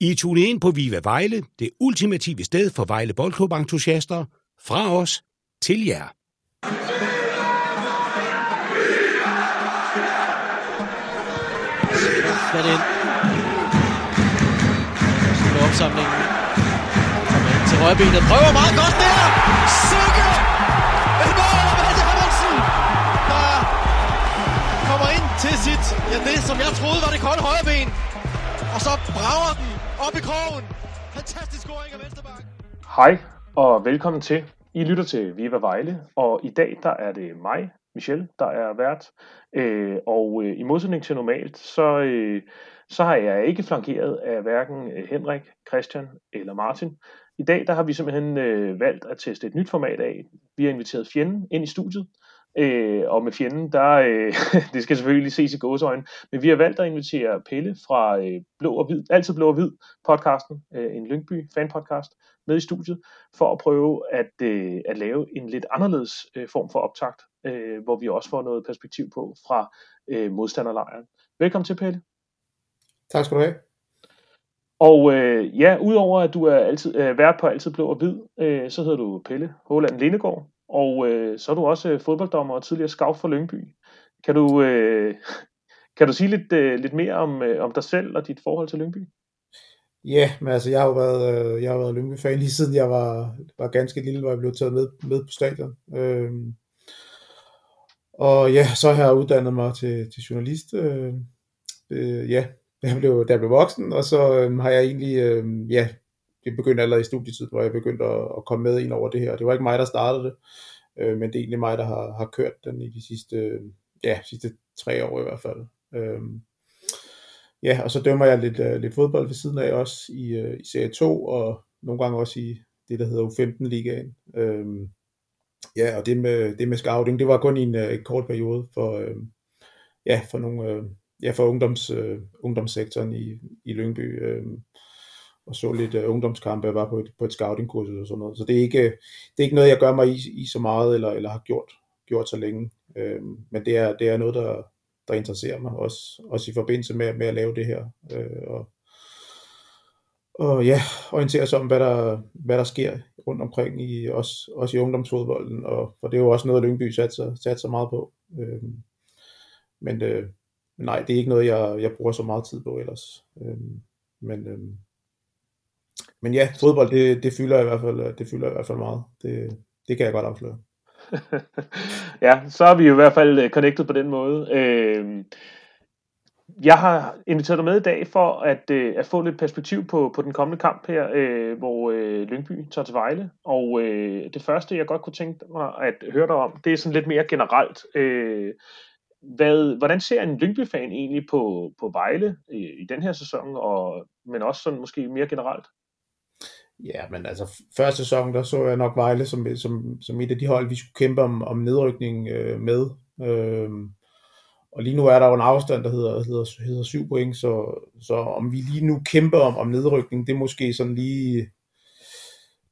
I er tunet ind på Viva Vejle, det ultimative sted for Vejle Boldklub-entusiaster. Fra os til jer. Flat ind. Skal opsamlingen. Kommer ind til højbenet. Prøver meget godt der. Sikke! Et mål af Malte Hermansen, der kommer ind til sit, ja det som jeg troede var det kolde højreben. Og så brager den op i krogen. Fantastisk scoring af Vensterbakken. Hej og velkommen til. I lytter til Viva Vejle, og i dag der er det mig, Michel, der er vært. Øh, og øh, i modsætning til normalt, så, øh, så har jeg ikke flankeret af hverken øh, Henrik, Christian eller Martin. I dag der har vi simpelthen øh, valgt at teste et nyt format af. Vi har inviteret fjenden ind i studiet, Øh, og med fjenden, der, øh, det skal selvfølgelig ses i gåsøjne, men vi har valgt at invitere Pelle fra øh, Blå og Hvid, Altid Blå og Hvid podcasten, øh, en Lyngby fan podcast, med i studiet, for at prøve at, øh, at lave en lidt anderledes øh, form for optakt, øh, hvor vi også får noget perspektiv på fra øh, modstanderlejren. Velkommen til, Pelle. Tak skal du have. Og øh, ja, udover at du er altid øh, vært på Altid Blå og Hvid, øh, så hedder du Pelle Håland Lindegård, og øh, så er du også øh, fodbolddommer og tidligere scout for Lyngby. Kan du, øh, kan du sige lidt, øh, lidt mere om, øh, om dig selv og dit forhold til Lyngby? Ja, men altså jeg har jo været, øh, jeg har været Lyngby-fan lige siden jeg var, var ganske lille, hvor jeg blev taget med, med på stadion. Øh, og ja, så har jeg uddannet mig til, til journalist. Øh, øh, ja, jeg, blev, da jeg blev voksen, og så øh, har jeg egentlig, øh, ja, det begyndte allerede i studietid, hvor jeg begyndte at, at komme med ind over det her. Det var ikke mig, der startede det, øh, men det er egentlig mig, der har, har kørt den i de sidste, ja, sidste tre år i hvert fald. Øh, ja, og så dømmer jeg lidt, uh, lidt fodbold ved siden af også i, uh, i Serie 2, og nogle gange også i det, der hedder U15-ligaen. Øh, ja, og det med, det med scouting, det var kun i en, uh, en kort periode for, uh, ja, for nogle, uh, ja, for ungdoms, øh, ungdomssektoren i, i Lyngby. Øh, og så lidt uh, ungdomskampe, jeg var på et, på et scouting-kursus og sådan noget. Så det er ikke, det er ikke noget, jeg gør mig i, i så meget, eller, eller har gjort, gjort så længe. Øh, men det er, det er noget, der, der interesserer mig, også, også i forbindelse med, med at lave det her. Øh, og, og ja, orientere sig om, hvad der, hvad der sker rundt omkring, i, også, også i ungdomsfodbolden, og, for det er jo også noget, Lyngby satser, satser meget på. Øh, men øh, nej, det er ikke noget, jeg, jeg bruger så meget tid på ellers. Øh, men, øh, men ja, fodbold, det, det fylder i hvert fald, øh, det fylder i hvert fald meget. Det, det kan jeg godt afsløre. ja, så er vi jo i hvert fald øh, connected på den måde. Øh, jeg har inviteret dig med i dag for at, øh, at få lidt perspektiv på, på den kommende kamp her, øh, hvor øh, Lyngby tager til Vejle. Og øh, det første, jeg godt kunne tænke mig at høre dig om, det er sådan lidt mere generelt. Øh, hvad, hvordan ser en Lyngby-fan egentlig på, på Vejle i, i den her sæson, og, men også sådan måske mere generelt? Ja, men altså første sæson, der så jeg nok Vejle som, som, som et af de hold, vi skulle kæmpe om, om nedrykning øh, med. Øh, og lige nu er der jo en afstand, der hedder, hedder, hedder 7 point, så, så om vi lige nu kæmper om, om nedrykning, det er måske sådan lige...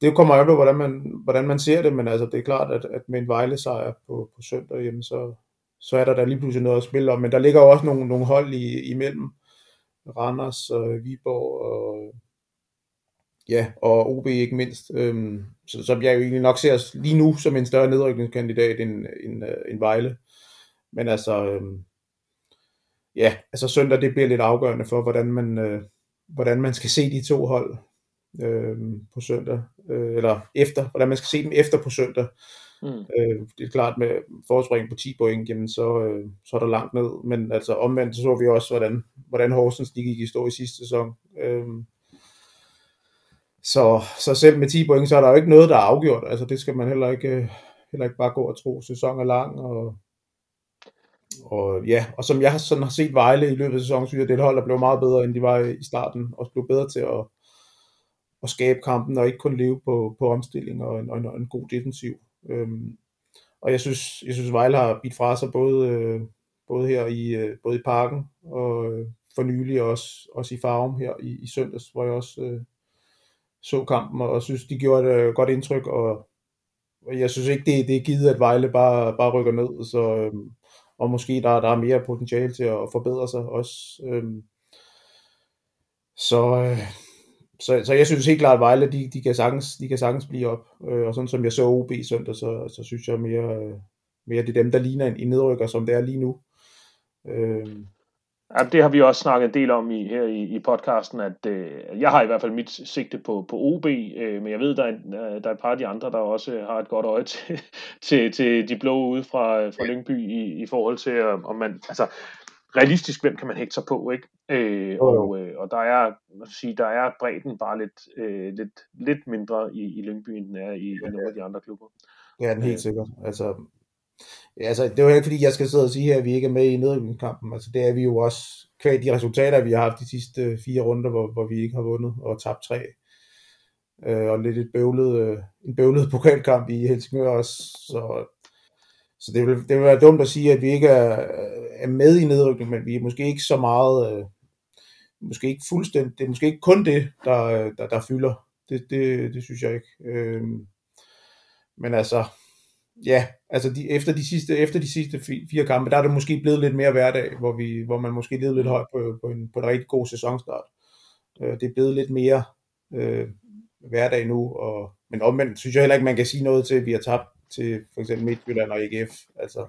Det kommer jo på, hvordan man, hvordan man ser det, men altså, det er klart, at, at med en Vejle sejr på, på søndag, jamen, så, så er der der lige pludselig noget at spille om. Men der ligger jo også nogle, nogle hold i, imellem. Randers og Viborg og ja, og OB ikke mindst, så, som jeg jo egentlig nok ser lige nu som en større nedrykningskandidat end, end, øh, end Vejle. Men altså, øhm, ja, altså søndag det bliver lidt afgørende for, hvordan man, øh, hvordan man skal se de to hold øh, på søndag, øh, eller efter, hvordan man skal se dem efter på søndag. Mm. Øh, det er klart med forspring på 10 point, jamen så, øh, så er der langt ned, men altså omvendt så så vi også, hvordan, hvordan Horsens de gik i stå i sidste sæson. Øh, så, så selv med 10 point, så er der jo ikke noget, der er afgjort. Altså det skal man heller ikke, øh, heller ikke bare gå og tro. Sæsonen er lang, og, og ja, og som jeg sådan har set Vejle i løbet af sæsonen, synes jeg, det hold er blevet meget bedre, end de var i starten, og blev bedre til at, at skabe kampen, og ikke kun leve på, på omstilling og en, og en, og en god defensiv. Øhm, og jeg synes, jeg synes Vejle har bidt fra sig både, øh, både her i, øh, både i parken, og øh, for nylig også, også i Farum her i, i søndags, hvor jeg også øh, så kampen, og synes, de gjorde et øh, godt indtryk, og jeg synes ikke, det, det er givet, at Vejle bare, bare rykker ned, så, øhm, og måske der, der er mere potentiale til at forbedre sig også. Øhm, så øh, så, så jeg synes helt klart, at Vejle, de, de, kan sagtens, de kan sagtens blive op. Øh, og sådan som jeg så OB søndag, så, så synes jeg mere, øh, mere, det er dem, der ligner en, en nedrykker, som det er lige nu. Øh, Ja, det har vi også snakket en del om i, her i, i podcasten, at øh, jeg har i hvert fald mit sigte på, på OB, øh, men jeg ved, der er, der er et par af de andre, der også har et godt øje til, til, til de blå ude fra, fra Lyngby i, i forhold til, om man, altså realistisk, hvem kan man hægte sig på, ikke? Øh, og, øh, og der er, man sige, der er bredden bare lidt, øh, lidt, lidt mindre i, i Lyngby, end den er i, i nogle af de andre klubber. Ja, den helt øh. sikkert. Altså, Ja, altså, det er jo ikke fordi, jeg skal sidde og sige her, at vi ikke er med i nedrykningskampen. Altså, det er vi jo også kvæg de resultater, vi har haft de sidste øh, fire runder, hvor, hvor vi ikke har vundet og tabt tre. Øh, og lidt et bøvlet, øh, en bøvlet pokalkamp i Helsingør også. Så, så det, vil, det vil være dumt at sige, at vi ikke er, er med i nedrykning, men vi er måske ikke så meget, øh, måske ikke fuldstændig, det er måske ikke kun det, der, øh, der, der fylder. Det, det, det synes jeg ikke. Øh, men altså, ja, altså de, efter, de sidste, efter de sidste fire kampe, der er det måske blevet lidt mere hverdag, hvor, vi, hvor man måske leder lidt højt på, på, en, på en rigtig god sæsonstart. Øh, det er blevet lidt mere øh, hverdag nu, og, men omvendt synes jeg heller ikke, man kan sige noget til, at vi har tabt til for eksempel Midtjylland og EGF. Altså,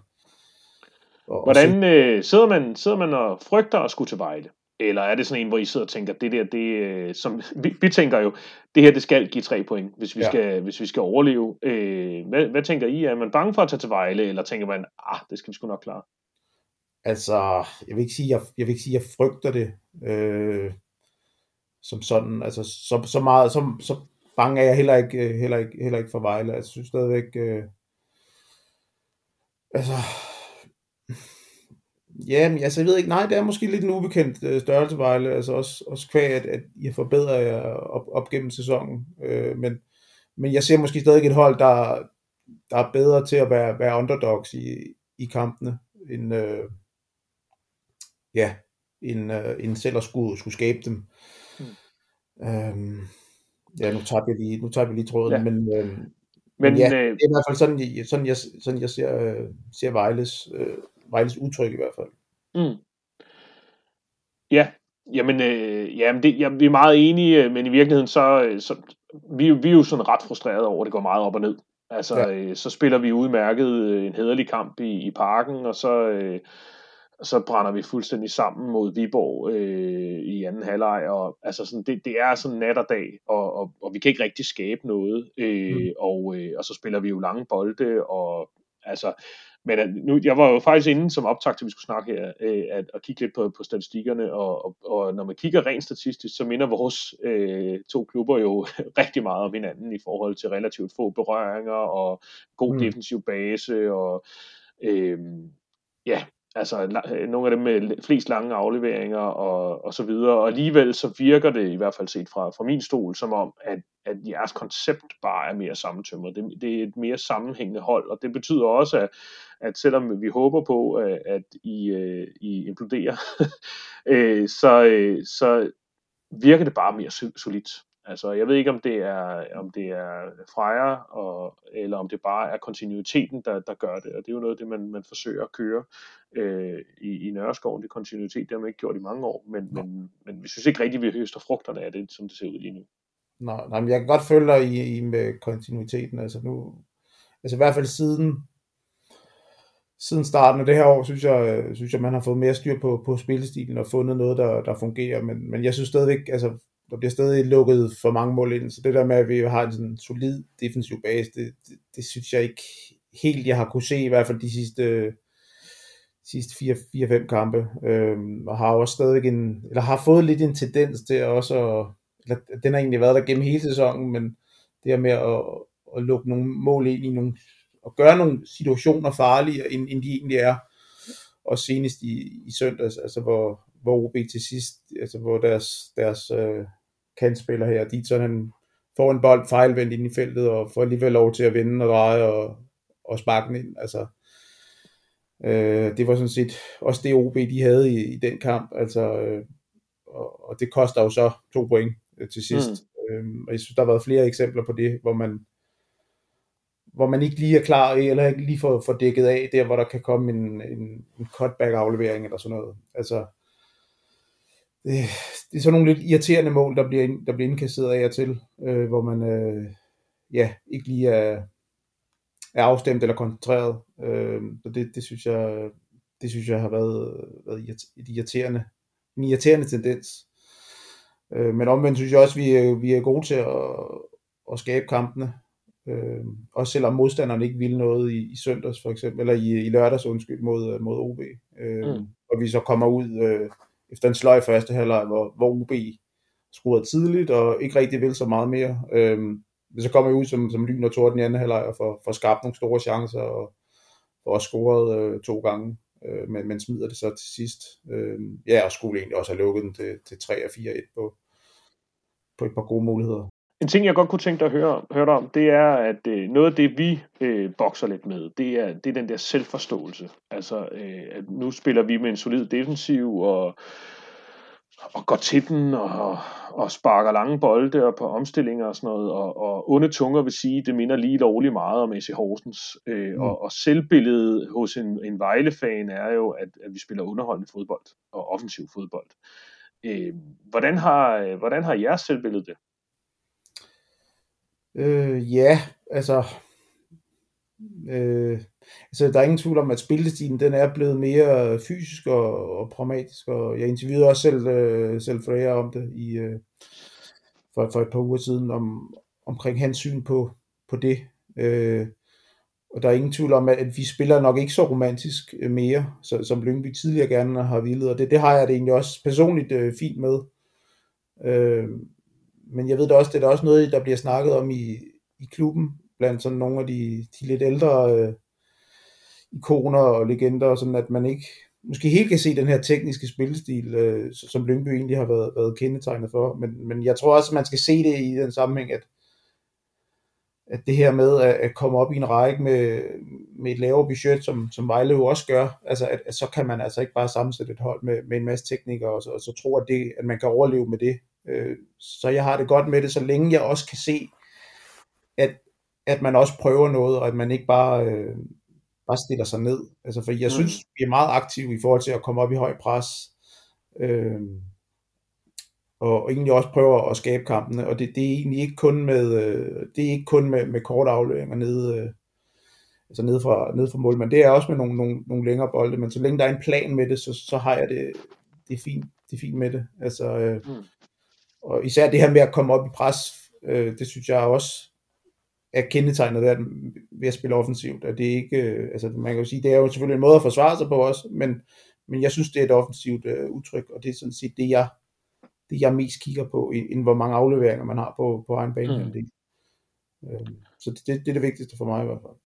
og, Hvordan øh, sidder, man, sidder man og frygter at skulle til Vejle? Eller er det sådan en, hvor I sidder og tænker, det der, det, øh, som, vi, vi tænker jo, det her, det skal give tre point, hvis vi, ja. skal, hvis vi skal overleve. Øh, hvad, hvad tænker I? Er man bange for at tage til Vejle, eller tænker man, ah, det skal vi sgu nok klare? Altså, jeg vil ikke sige, jeg, jeg vil ikke sige, jeg frygter det øh, som sådan. Altså, så, så meget, så, så bange er jeg heller ikke, øh, heller ikke, heller ikke for Vejle. Altså, jeg synes stadigvæk, øh, altså, Ja, men altså, jeg ved ikke, nej, det er måske lidt en ubekendt øh, størrelse, Vejle, altså også, også kvæg, at, at I har forbedret jer op, op gennem sæsonen, øh, men, men jeg ser måske stadig et hold, der, der er bedre til at være, være underdogs i, i kampene, end, øh, ja, end, øh, end selv at skulle, skulle skabe dem. Mm. Øhm, ja, nu tager vi lige, nu tager vi lige tråden, ja. men, øh, men, men ja, øh, det er i hvert fald sådan, sådan, jeg, sådan jeg ser, øh, ser Vejles øh, Vejles udtryk i hvert fald. Mm. Ja, jamen, øh, jamen det, ja, vi er meget enige, men i virkeligheden så, øh, så vi, vi er jo sådan ret frustrerede over, at det går meget op og ned. Altså, ja. øh, så spiller vi udmærket øh, en hederlig kamp i, i parken, og så, øh, så brænder vi fuldstændig sammen mod Viborg øh, i anden halvleg, og altså sådan, det, det er sådan nat og dag, og, og, og vi kan ikke rigtig skabe noget, øh, mm. og, øh, og så spiller vi jo lange bolde, og altså, men at nu, jeg var jo faktisk inde som optag til, vi skulle snakke her, øh, at, at kigge lidt på, på statistikkerne, og, og, og når man kigger rent statistisk, så minder vores øh, to klubber jo rigtig meget om hinanden i forhold til relativt få berøringer, og god mm. defensiv base, og øh, ja, altså øh, nogle af dem med flest lange afleveringer og, og så videre, og alligevel så virker det i hvert fald set fra, fra min stol, som om, at, at jeres koncept bare er mere sammentømret. Det, det er et mere sammenhængende hold, og det betyder også, at, at selvom vi håber på, øh, at I, øh, I imploderer, så, så virker det bare mere solidt. Altså, jeg ved ikke, om det er, om det er Freja, og, eller om det bare er kontinuiteten, der, der gør det. Og det er jo noget af det, man, man forsøger at køre øh, i, i Nørreskoven. Det kontinuitet, det har man ikke gjort i mange år, men, men, men vi synes ikke rigtigt, vi høster frugterne af det, som det ser ud lige nu. Nej, nej men jeg kan godt følge dig i, i med kontinuiteten. Altså nu, altså i hvert fald siden, siden starten af det her år, synes jeg, synes jeg, man har fået mere styr på, på spillestilen og fundet noget, der, der fungerer. Men, men jeg synes stadigvæk, altså der bliver stadig lukket for mange mål ind, så det der med, at vi har en sådan solid defensiv base, det, det, det synes jeg ikke helt, jeg har kunne se, i hvert fald de sidste, sidste 4-5 kampe, øhm, og har også stadig en, eller har fået lidt en tendens til også, at, eller den har egentlig været der gennem hele sæsonen, men det her med at, at lukke nogle mål ind i nogle, og gøre nogle situationer farligere, end, end de egentlig er, og senest i, i søndags, altså hvor, hvor OB til sidst, altså hvor deres, deres øh, kantspiller her, de sådan får en bold fejlvendt ind i feltet, og får alligevel lov til at vinde og dreje og, og sparke den ind. Altså, øh, det var sådan set også det OB, de havde i, i den kamp, altså, øh, og, og det koster jo så to point øh, til sidst. Mm. Øh, og jeg synes, der har været flere eksempler på det, hvor man hvor man ikke lige er klar, eller ikke lige får, får dækket af, der hvor der kan komme en, en, en cutback aflevering eller sådan noget. Altså, det, det er sådan nogle lidt irriterende mål, der bliver, der bliver indkasseret af og til, øh, hvor man øh, ja, ikke lige er, er afstemt eller koncentreret. Øh, så det, det, synes jeg, det synes jeg har været, været et irriterende, en irriterende tendens. Øh, men omvendt synes jeg også, at vi er, vi er gode til at, at skabe kampene. Øh, også selvom modstanderne ikke ville noget i, i søndags for eksempel, eller i, i lørdags undskyld, mod, mod OB. Øh, mm. Og vi så kommer ud øh, efter en sløj første halvleg, hvor, hvor OB scorede tidligt og ikke rigtig vil så meget mere. Øh, så kommer vi ud som, som lyn og torden i anden halvleg og får, får skabt nogle store chancer og får scoret øh, to gange, øh, men, men smider det så til sidst. Øh, ja, og skulle egentlig også have lukket den til, til 3 og 4-1 på, på et par gode muligheder. En ting, jeg godt kunne tænke dig at høre, høre dig om, det er, at øh, noget af det, vi øh, bokser lidt med, det er, det er den der selvforståelse. Altså, øh, at nu spiller vi med en solid defensiv, og, og går til den, og, og sparker lange bolde, og på omstillinger og sådan noget, og, og onde tunger vil sige, det minder lige lovligt meget om AC Horsens. Øh, mm. og, og selvbilledet hos en, en Vejle-fan er jo, at, at vi spiller underholdende fodbold, og offensiv fodbold. Øh, hvordan, har, hvordan har jeres selvbillede det? Øh, ja, altså, øh, altså, der er ingen tvivl om, at spillestilen den er blevet mere fysisk og, og pragmatisk, og jeg interviewede også selv, øh, selv Freja om det i, øh, for, for et par uger siden, om, omkring hans syn på, på det. Øh, og der er ingen tvivl om, at vi spiller nok ikke så romantisk øh, mere, så, som Lyngby tidligere gerne har ville, og det, det har jeg det egentlig også personligt øh, fint med. Øh, men jeg ved da også, det er da også noget, der bliver snakket om i, i klubben, blandt sådan nogle af de, de lidt ældre øh, ikoner og legender, og sådan at man ikke måske helt kan se den her tekniske spillestil, øh, som Lyngby egentlig har været, været kendetegnet for. Men, men jeg tror også, at man skal se det i den sammenhæng, at, at det her med at, at komme op i en række med, med et lavere budget, som, som Vejle jo også gør, altså at, at så kan man altså ikke bare sammensætte et hold med, med en masse teknikere, og så, og så tro, at, det, at man kan overleve med det. Øh, så jeg har det godt med det, så længe jeg også kan se, at, at man også prøver noget, og at man ikke bare, øh, bare stiller sig ned. Altså, for jeg mm. synes, vi er meget aktive i forhold til at komme op i høj pres, øh, og, og egentlig også prøver at skabe kampene, og det, det er egentlig ikke kun med, øh, det er ikke kun med, med korte afleveringer nede, øh, altså nede fra, nede fra mål, men det er også med nogle, nogle, nogle længere bolde, men så længe der er en plan med det, så, så har jeg det, det er fint, det er fint med det. Altså, øh, mm. Og især det her med at komme op i pres, øh, det synes jeg også er kendetegnet ved at, ved at spille offensivt. At det ikke, øh, altså man kan jo sige, det er jo selvfølgelig en måde at forsvare sig på også, men, men jeg synes, det er et offensivt øh, udtryk, og det er sådan set det, jeg, det, jeg mest kigger på, end hvor mange afleveringer man har på, på egen bane. Mm. Øh, så det, det, det er det vigtigste for mig i hvert fald.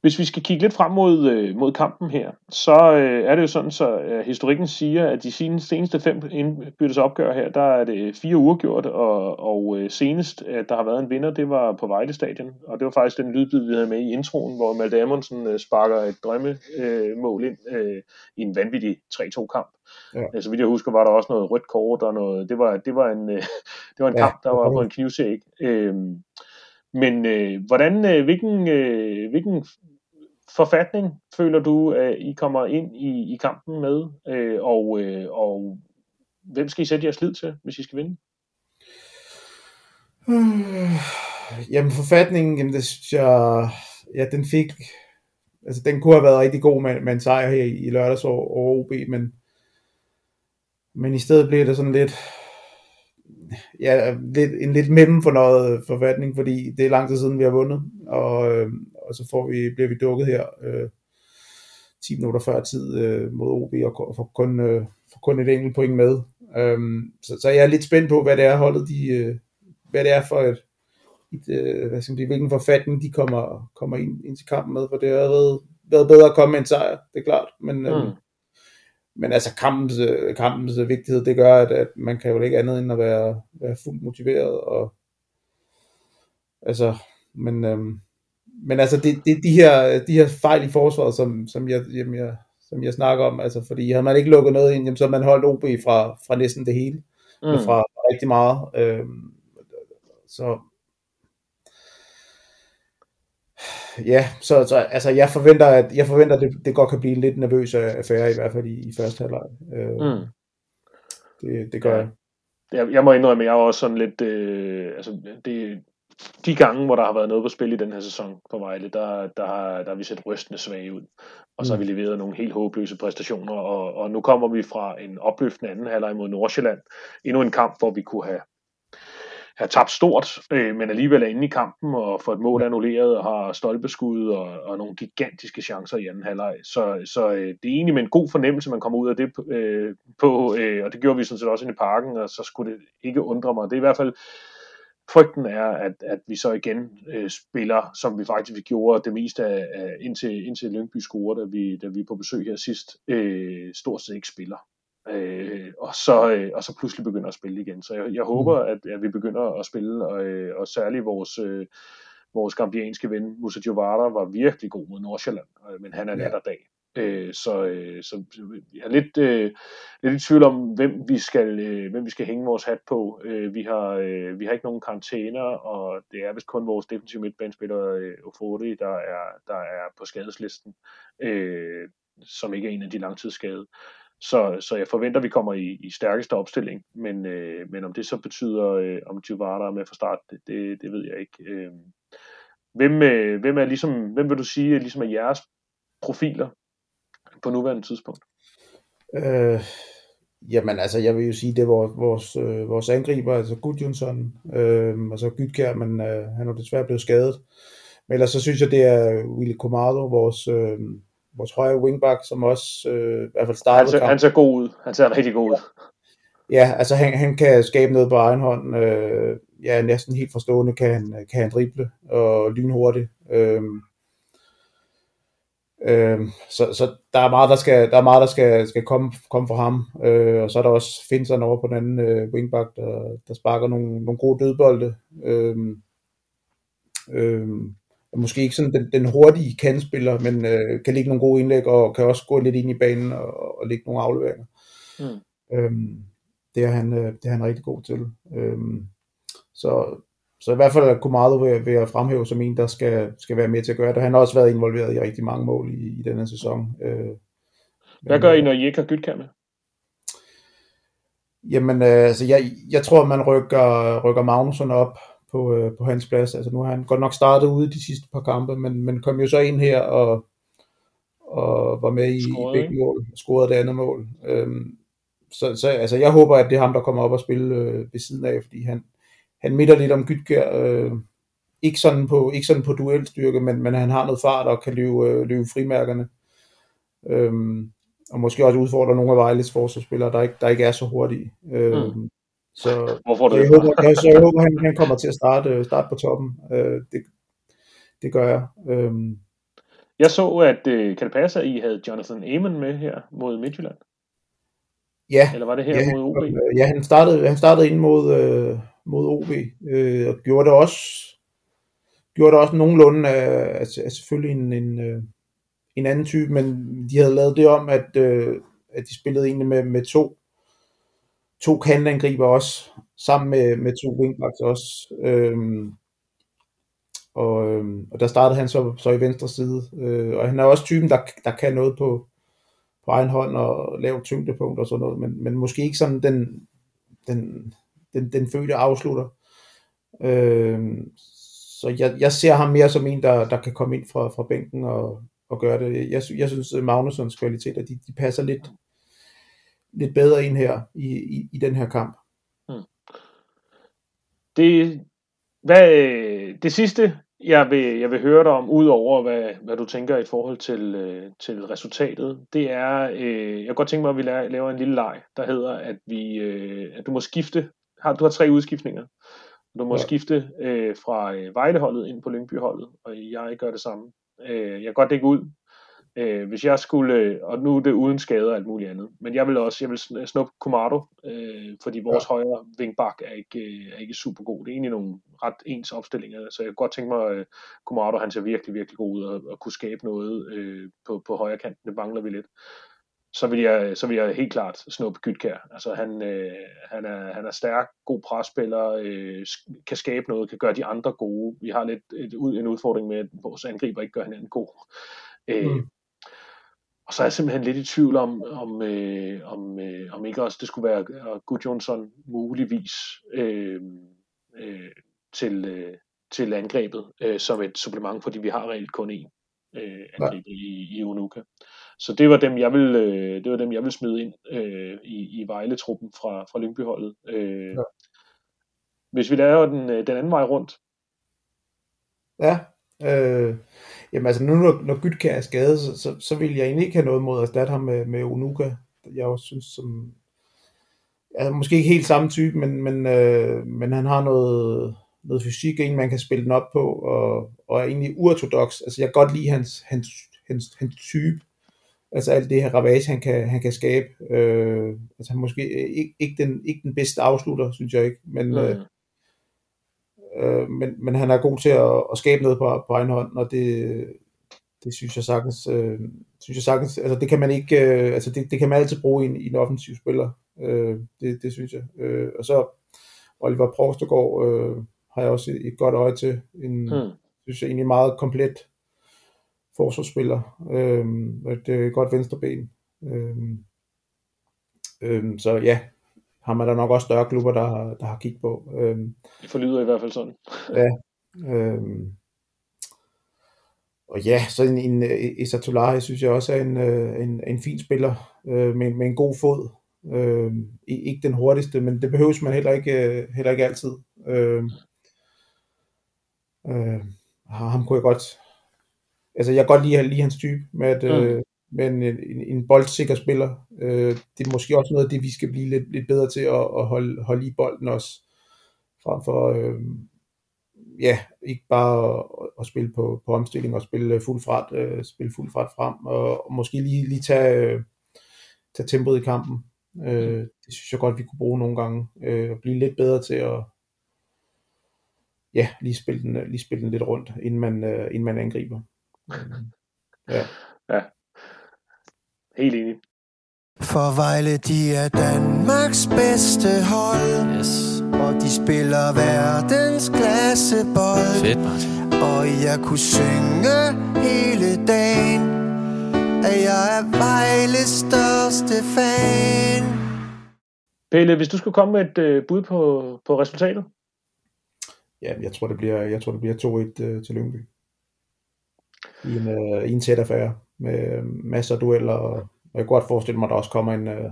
Hvis vi skal kigge lidt frem mod, øh, mod kampen her, så øh, er det jo sådan, så øh, historikken siger, at de seneste fem indbyttes opgør her, der er det fire uger gjort, og, og øh, senest, at der har været en vinder, det var på Vejle Stadion, og det var faktisk den lydbid, vi havde med i introen, hvor Malte Amundsen øh, sparker et drømmemål øh, ind øh, i en vanvittig 3-2-kamp. Ja. Så altså, vidt jeg husker, var der også noget rødt kort, og noget, det var, det var en, øh, det var en ja, kamp, der var på en knivsæk. Øh, men øh, hvordan, øh, hvilken, øh, hvilken forfatning føler du, at I kommer ind i, i kampen med, øh, og, øh, og hvem skal I sætte jeres lid til, hvis I skal vinde? Hmm, jamen forfatningen, jamen det synes jeg, ja den fik, altså den kunne have været rigtig god med, med en sejr her i, i lørdags over, over OB, men, men i stedet blev det sådan lidt, ja, lidt, en lidt mellem for noget forfatning, fordi det er lang tid siden, vi har vundet, og, øh, og så får vi, bliver vi dukket her øh, 10 minutter før tid øh, mod OB, og får kun, øh, får kun et enkelt point med. Um, så, så jeg er lidt spændt på, hvad det er holdet, de, øh, hvad det er for et, et øh, hvad skal man sige, hvilken forfatning de kommer, kommer ind, ind til kampen med, for det har været, været bedre at komme med en sejr, det er klart, men, øh, mm. øhm, men altså kampens, øh, kampens vigtighed, det gør, at, at man kan jo ikke andet end at være, være fuldt motiveret, og altså, men, øhm, men altså det, det, de, her, de her fejl i forsvaret, som, som, jeg, jamen jeg, som jeg snakker om, altså fordi havde man ikke lukket noget ind, jamen, så havde man holdt OB fra, fra næsten det hele, mm. fra rigtig meget. Øhm, så ja, så, så altså, jeg forventer, at jeg forventer, at det, det godt kan blive en lidt nervøs affære, i hvert fald i, i første halvleg. Øh, mm. det, det gør jeg. jeg. Jeg må indrømme, at jeg er også sådan lidt, øh, altså det, de gange, hvor der har været noget på spil i den her sæson på Vejle, der, der, har, der har vi set rystende svage ud. Og så har vi mm. leveret nogle helt håbløse præstationer, og, og nu kommer vi fra en opløftende anden halvleg mod Nordsjælland. Endnu en kamp, hvor vi kunne have, have tabt stort, øh, men alligevel er inde i kampen og får et mål annulleret og har stolpeskud og, og nogle gigantiske chancer i anden halvleg. Så, så øh, det er egentlig med en god fornemmelse, man kommer ud af det øh, på, øh, og det gjorde vi sådan set også inde i parken, og så skulle det ikke undre mig. Det er i hvert fald frygten er, at, at vi så igen øh, spiller, som vi faktisk gjorde det meste af, af indtil, indtil Lyngby scorede, da vi, da vi på besøg her sidst, øh, stort set ikke spiller. Øh, og, så, øh, og så pludselig begynder at spille igen. Så jeg, jeg håber, mm. at, at vi begynder at spille, og, øh, og særligt vores, øh, vores gambianske ven, Musa Jovara, var virkelig god mod Nordsjælland, øh, men han er nat og dag. Øh, så, øh, så jeg er lidt, øh, lidt i tvivl om, hvem vi skal, øh, hvem vi skal hænge vores hat på. Øh, vi, har, øh, vi har ikke nogen karantæner, og det er vist kun vores defensive midtbanespiller øh, Ofori, der er, der er på skadeslisten, øh, som ikke er en af de langtidsskadede. Så, så jeg forventer, at vi kommer i, i stærkeste opstilling, men, øh, men om det så betyder, øh, om Givara er med fra start, det, det, det ved jeg ikke. Øh, hvem, øh, hvem, er ligesom, hvem vil du sige ligesom er jeres profiler på nuværende tidspunkt? Øh, jamen altså, jeg vil jo sige, det er vores, vores, øh, vores angriber, altså Gudjonsson, øh, og så Gytkær, men øh, han er desværre blevet skadet. Men ellers så synes jeg, det er Willy Comado, vores, øh, vores højre wingback, som også øh, i hvert fald startede han ser, han ser god ud. Han ser rigtig god ud. Ja, altså han, han kan skabe noget på egen hånd. Øh, ja, næsten helt forstående kan han, kan han drible og lynhurtigt. Øh, Øh, så, så der er meget, der skal, der er meget, der skal, skal komme, komme fra ham. Øh, og så er der også Finsen over på den anden øh, wingback, der, der sparker nogle, nogle gode dødbolde. Øh, øh, måske ikke sådan den, den hurtige kandspiller, men øh, kan ligge nogle gode indlæg, og kan også gå lidt ind i banen og, og lægge nogle afleveringer. Mm. Øh, det, er han, øh, det er han rigtig god til. Øh, så så i hvert fald er Kumado ved, ved at fremhæve som en, der skal, skal være med til at gøre det. Han har også været involveret i rigtig mange mål i, i denne sæson. Øh, Hvad gør I, når I ikke har med? Jamen, øh, altså, jeg, jeg tror, man rykker, rykker Magnusson op på, øh, på hans plads. Altså, nu har han godt nok startet ude de sidste par kampe, men, men kom jo så ind her og, og var med i, i begge mål, scorede det andet mål. Øhm, så, så altså, jeg håber, at det er ham, der kommer op og spille øh, ved siden af, fordi han, han midter lidt om Gytkær, øh, ikke sådan på, ikke sådan på duelstyrke, men, men han har noget fart og kan løbe, øh, løbe frimærkerne. Øhm, og måske også udfordre nogle af Vejles forsvarsspillere, der ikke, der ikke er så hurtige. Øhm, mm. Så Hvorfor det? Jeg håber, jeg, så jeg håber han, han kommer til at starte, starte på toppen. Øh, det, det gør jeg. Øhm. Jeg så, at øh, kan det passe, at I havde Jonathan Amon med her mod Midtjylland? Ja. Eller var det her ja, mod OB? Ja, han startede, han startede ind mod, øh, mod OB, øh, og gjorde det også gjorde det også nogenlunde af, af, af selvfølgelig en, en, øh, en anden type, men de havde lavet det om, at, øh, at de spillede egentlig med, med to to kantangriber også, sammen med, med to wingbacks også. Øhm, og, øhm, og der startede han så, så i venstre side. Øh, og han er også typen, der, der kan noget på, på egen hånd og lave tyngdepunkt og sådan noget, men, men måske ikke sådan den, den, den, den fødte afslutter. Øh, så jeg, jeg ser ham mere som en, der, der kan komme ind fra, fra bænken og, og gøre det. Jeg, jeg synes, øh, at Magnussons kvaliteter, de, de passer lidt, lidt bedre ind her i, i, i den her kamp. Hmm. Det, hvad, det sidste, jeg vil, jeg vil høre dig om, udover hvad, hvad du tænker i forhold til, øh, til resultatet, det er, øh, jeg kan godt tænke mig, at vi laver en lille leg, der hedder, at, vi, øh, at du må skifte har, du har tre udskiftninger. Du må ja. skifte øh, fra øh, Vejleholdet ind på Lyngbyholdet, og jeg gør det samme. Øh, jeg kan godt dække ud, øh, hvis jeg skulle, øh, og nu er det uden skader og alt muligt andet, men jeg vil også, jeg vil snuppe Komado, øh, fordi vores ja. højre vingbak er ikke, øh, er ikke super god. Det er egentlig nogle ret ens opstillinger, så jeg kan godt tænke mig, at øh, Komado, han ser virkelig, virkelig god ud og, og kunne skabe noget øh, på, på højre kanten. Det mangler vi lidt. Så vil jeg, så vil jeg helt klart snuppe Gytkær. Altså han, øh, han, er, han er stærk, god presspiller, øh, kan skabe noget, kan gøre de andre gode. Vi har lidt et, en udfordring med, at vores angriber ikke gør hinanden god. Øh, mm. Og så er jeg simpelthen lidt i tvivl om, om, øh, om, øh, om ikke også det skulle være Gud Jonsson muligvis øh, øh, til, øh, til angrebet øh, som et supplement, fordi vi har reelt kun én øh, angriber ja. i, i Unuka. Så det var dem, jeg vil, øh, det var dem, jeg vil smide ind øh, i, i Vejle-truppen fra, fra Lyngbyholdet. Øh, ja. Hvis vi laver den, øh, den anden vej rundt. Ja, øh, jamen altså nu når, når Gytkær er skadet, så, så, så vil jeg egentlig ikke have noget mod at erstatte ham med, med Unuka. Jeg også synes, som, er måske ikke helt samme type, men, men, øh, men han har noget, noget fysik, en man kan spille den op på, og, og er egentlig uortodox. Altså jeg kan godt lide hans, hans, hans, hans type. Altså alt det her ravage, han kan, han kan skabe. Øh, altså han måske ikke, ikke, den, ikke den bedste afslutter, synes jeg ikke, men, mm. øh, øh, men, men han er god til at, at skabe noget på, på egen hånd, og det, det synes jeg sagtens, øh, synes jeg sagtens, altså det kan man ikke, øh, altså det, det kan man altid bruge i en, i en offensiv spiller, øh, det, det synes jeg. Øh, og så Oliver Prostegård øh, har jeg også et, et godt øje til, en, mm. synes jeg egentlig meget komplet forsvarsspiller, øh, er et godt venstreben. Øh, øh, så ja, har man der nok også større klubber, der, der har kigget på. Øh, det forlyder i hvert fald sådan. ja, øh, og ja, så en, en Isatolari synes jeg også er en, øh, en, en fin spiller øh, med, med en god fod. Øh, ikke den hurtigste, men det behøves man heller ikke, øh, heller ikke altid. Øh, øh, ham kunne jeg godt, altså jeg kan godt lide, lide hans type med, at, mm. øh, med en, en, en boldsikker spiller. Øh, det er måske også noget af det, vi skal blive lidt, lidt bedre til at, at holde, holde i bolden også, frem for, øh, ja, ikke bare at, at spille på, på omstilling og spille fuld fart, øh, spille fuld fart frem, og, og måske lige, lige tage, øh, tage tempoet i kampen. Øh, det synes jeg godt, vi kunne bruge nogle gange, øh, og blive lidt bedre til at, ja, lige spille den, lige spille den lidt rundt, inden man, øh, inden man angriber. Ja. ja. Helt enig. For Vejle, de er Danmarks bedste hold. Yes. Og de spiller verdens klassebold. Fedt, Martin. Og jeg kunne synge hele dagen, at jeg er Vejles største fan. Pelle, hvis du skulle komme med et øh, bud på, på resultatet? Ja, jeg tror, det bliver, jeg tror, det bliver 2-1 øh, til Lyngby. I en, øh, i en tæt affære med øh, masser af dueller. Og jeg kan godt forestille mig, at der også kommer en, øh,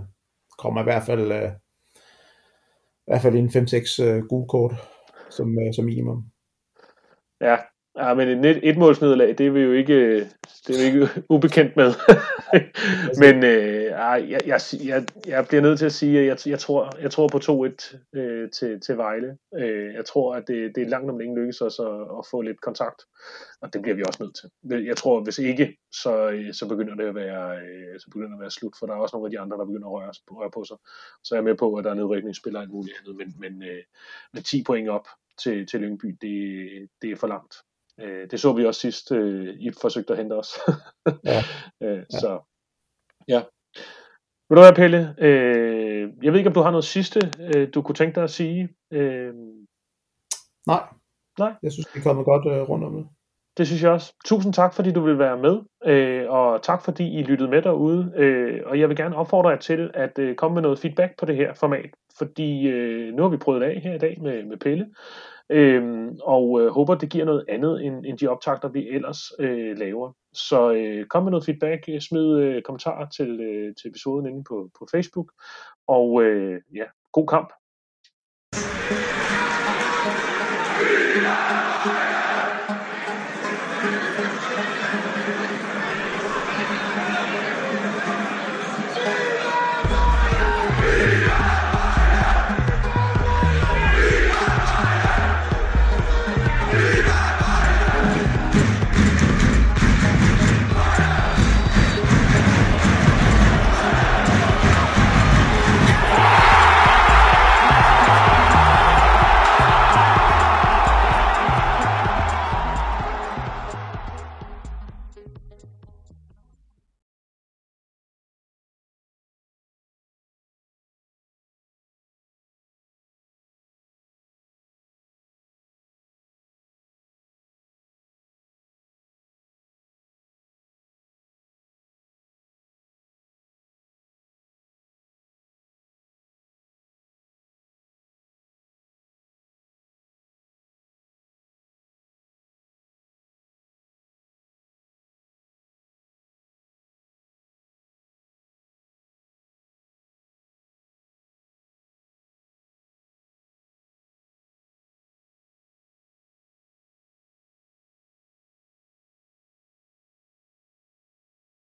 kommer i hvert fald, øh, i hvert fald en 5-6 øh, gule kort som, øh, som minimum. Ja, ja men et, et målsnederlag, det er vi jo ikke, det er vi ikke ubekendt med. Men øh, jeg, jeg, jeg, jeg bliver nødt til at sige, at jeg, jeg, tror, jeg tror på 2-1 øh, til, til Vejle. Øh, jeg tror, at det, det er langt om længe lykkes os at, at få lidt kontakt, og det bliver vi også nødt til. Jeg tror, hvis ikke, så, øh, så begynder det at være, øh, så begynder det at være slut, for der er også nogle af de andre, der begynder at røre, røre på sig. Så jeg er med på, at der er nedrykningsspillere og alt muligt andet, men, men øh, med 10 point op til, til Lyngby, det, det er for langt. Øh, det så vi også sidst, øh, I forsøgte at hente os. ja. øh, ja. Så ja. Vil du have, Pelle? Øh, jeg ved ikke, om du har noget sidste, øh, du kunne tænke dig at sige? Øh, nej. Nej. Jeg synes, det er kommet godt øh, rundt om det. Det synes jeg også. Tusind tak, fordi du vil være med, øh, og tak fordi I lyttede med derude. Øh, og jeg vil gerne opfordre jer til at øh, komme med noget feedback på det her format, fordi øh, nu har vi prøvet det af her i dag med, med Pelle. Øhm, og øh, håber, det giver noget andet end, end de optagter, vi ellers øh, laver. Så øh, kom med noget feedback, øh, smid øh, kommentarer til, øh, til episoden inde på, på Facebook. Og øh, ja, god kamp. Yeah.